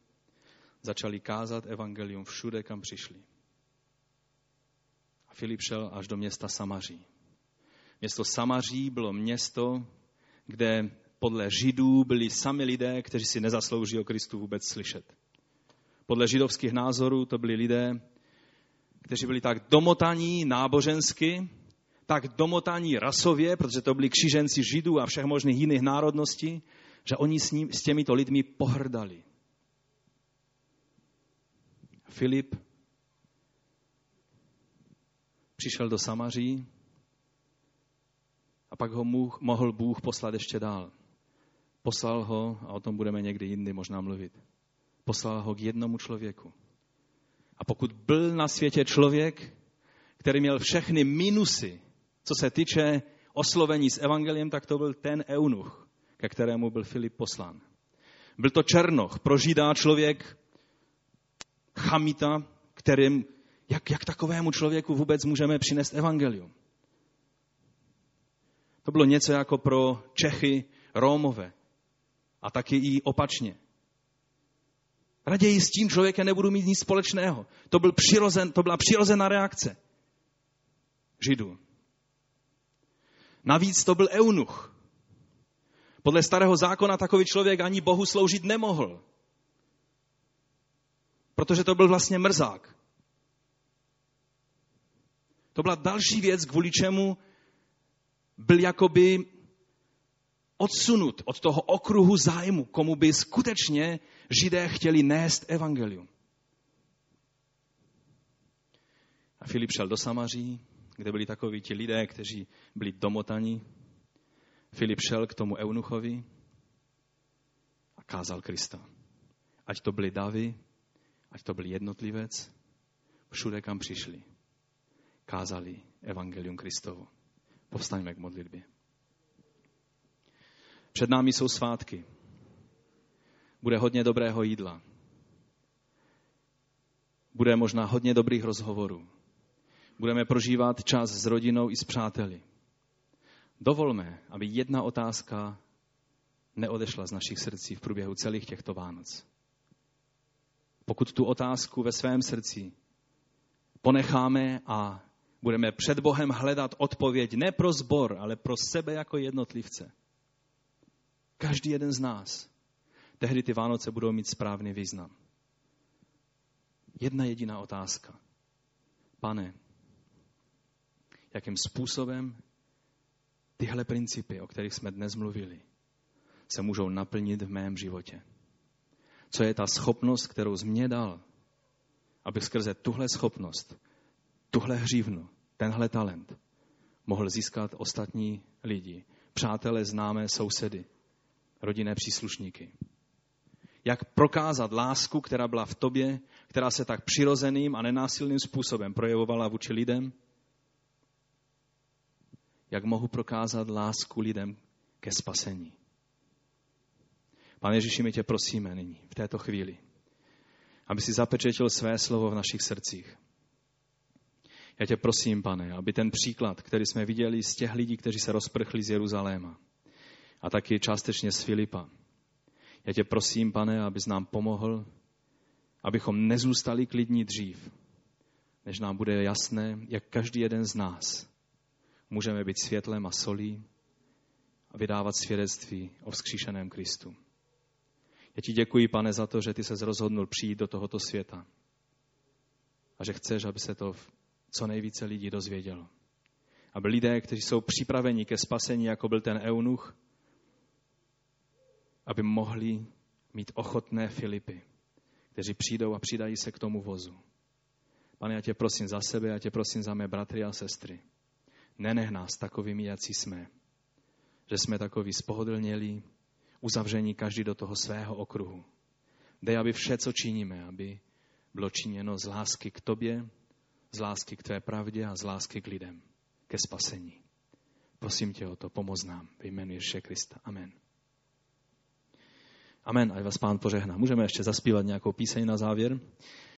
začali kázat evangelium všude, kam přišli. A Filip šel až do města Samaří. Město Samaří bylo město, kde podle Židů byli sami lidé, kteří si nezaslouží o Kristu vůbec slyšet. Podle židovských názorů to byli lidé, kteří byli tak domotaní nábožensky, tak domotaní rasově, protože to byli křiženci židů a všech možných jiných národností, že oni s, ním, s těmito lidmi pohrdali. Filip přišel do Samaří A pak ho mohl Bůh poslat ještě dál. Poslal ho, a o tom budeme někdy jindy možná mluvit, poslal ho k jednomu člověku. A pokud byl na světě člověk, který měl všechny minusy, co se týče oslovení s evangeliem, tak to byl ten eunuch, ke kterému byl Filip poslán. Byl to Černoch, prožídá člověk, chamita, kterým, jak, jak takovému člověku vůbec můžeme přinést evangelium. To bylo něco jako pro Čechy, Rómové a taky i opačně. Raději s tím člověkem nebudu mít nic společného. To, byl přirozen, to byla přirozená reakce Židů. Navíc to byl eunuch. Podle starého zákona takový člověk ani Bohu sloužit nemohl. Protože to byl vlastně mrzák. To byla další věc, kvůli čemu byl jakoby odsunut od toho okruhu zájmu, komu by skutečně židé chtěli nést evangelium. A Filip šel do Samaří, kde byli takoví ti lidé, kteří byli domotaní. Filip šel k tomu eunuchovi a kázal Krista. Ať to byli davy, ať to byl jednotlivec, všude, kam přišli, kázali evangelium Kristovo. Povstaňme k modlitbě. Před námi jsou svátky. Bude hodně dobrého jídla. Bude možná hodně dobrých rozhovorů. Budeme prožívat čas s rodinou i s přáteli. Dovolme, aby jedna otázka neodešla z našich srdcí v průběhu celých těchto Vánoc. Pokud tu otázku ve svém srdci ponecháme a budeme před Bohem hledat odpověď ne pro zbor, ale pro sebe jako jednotlivce. Každý jeden z nás. Tehdy ty Vánoce budou mít správný význam. Jedna jediná otázka. Pane, jakým způsobem tyhle principy, o kterých jsme dnes mluvili, se můžou naplnit v mém životě. Co je ta schopnost, kterou jsi mě dal, abych skrze tuhle schopnost, tuhle hřívnu, tenhle talent mohl získat ostatní lidi, přátelé, známé, sousedy, rodinné příslušníky. Jak prokázat lásku, která byla v tobě, která se tak přirozeným a nenásilným způsobem projevovala vůči lidem, jak mohu prokázat lásku lidem ke spasení. Pane Ježíši, my tě prosíme nyní, v této chvíli, aby si zapečetil své slovo v našich srdcích. Já tě prosím, pane, aby ten příklad, který jsme viděli z těch lidí, kteří se rozprchli z Jeruzaléma, a taky částečně z Filipa, já tě prosím, pane, abys nám pomohl, abychom nezůstali klidní dřív, než nám bude jasné, jak každý jeden z nás můžeme být světlem a solí a vydávat svědectví o vzkříšeném Kristu. Já ti děkuji, pane, za to, že ty se rozhodnul přijít do tohoto světa a že chceš, aby se to co nejvíce lidí dozvědělo. Aby lidé, kteří jsou připraveni ke spasení, jako byl ten eunuch, aby mohli mít ochotné Filipy, kteří přijdou a přidají se k tomu vozu. Pane, já tě prosím za sebe, já tě prosím za mé bratry a sestry. Nenech nás takovými, jací jsme. Že jsme takový spohodlnělí, uzavření každý do toho svého okruhu. Dej, aby vše, co činíme, aby bylo činěno z lásky k tobě, z lásky k tvé pravdě a z lásky k lidem, ke spasení. Prosím tě o to, pomoz nám ve jménu Ježíše Krista. Amen. Amen, ať vás pán požehná. Můžeme ještě zaspívat nějakou píseň na závěr.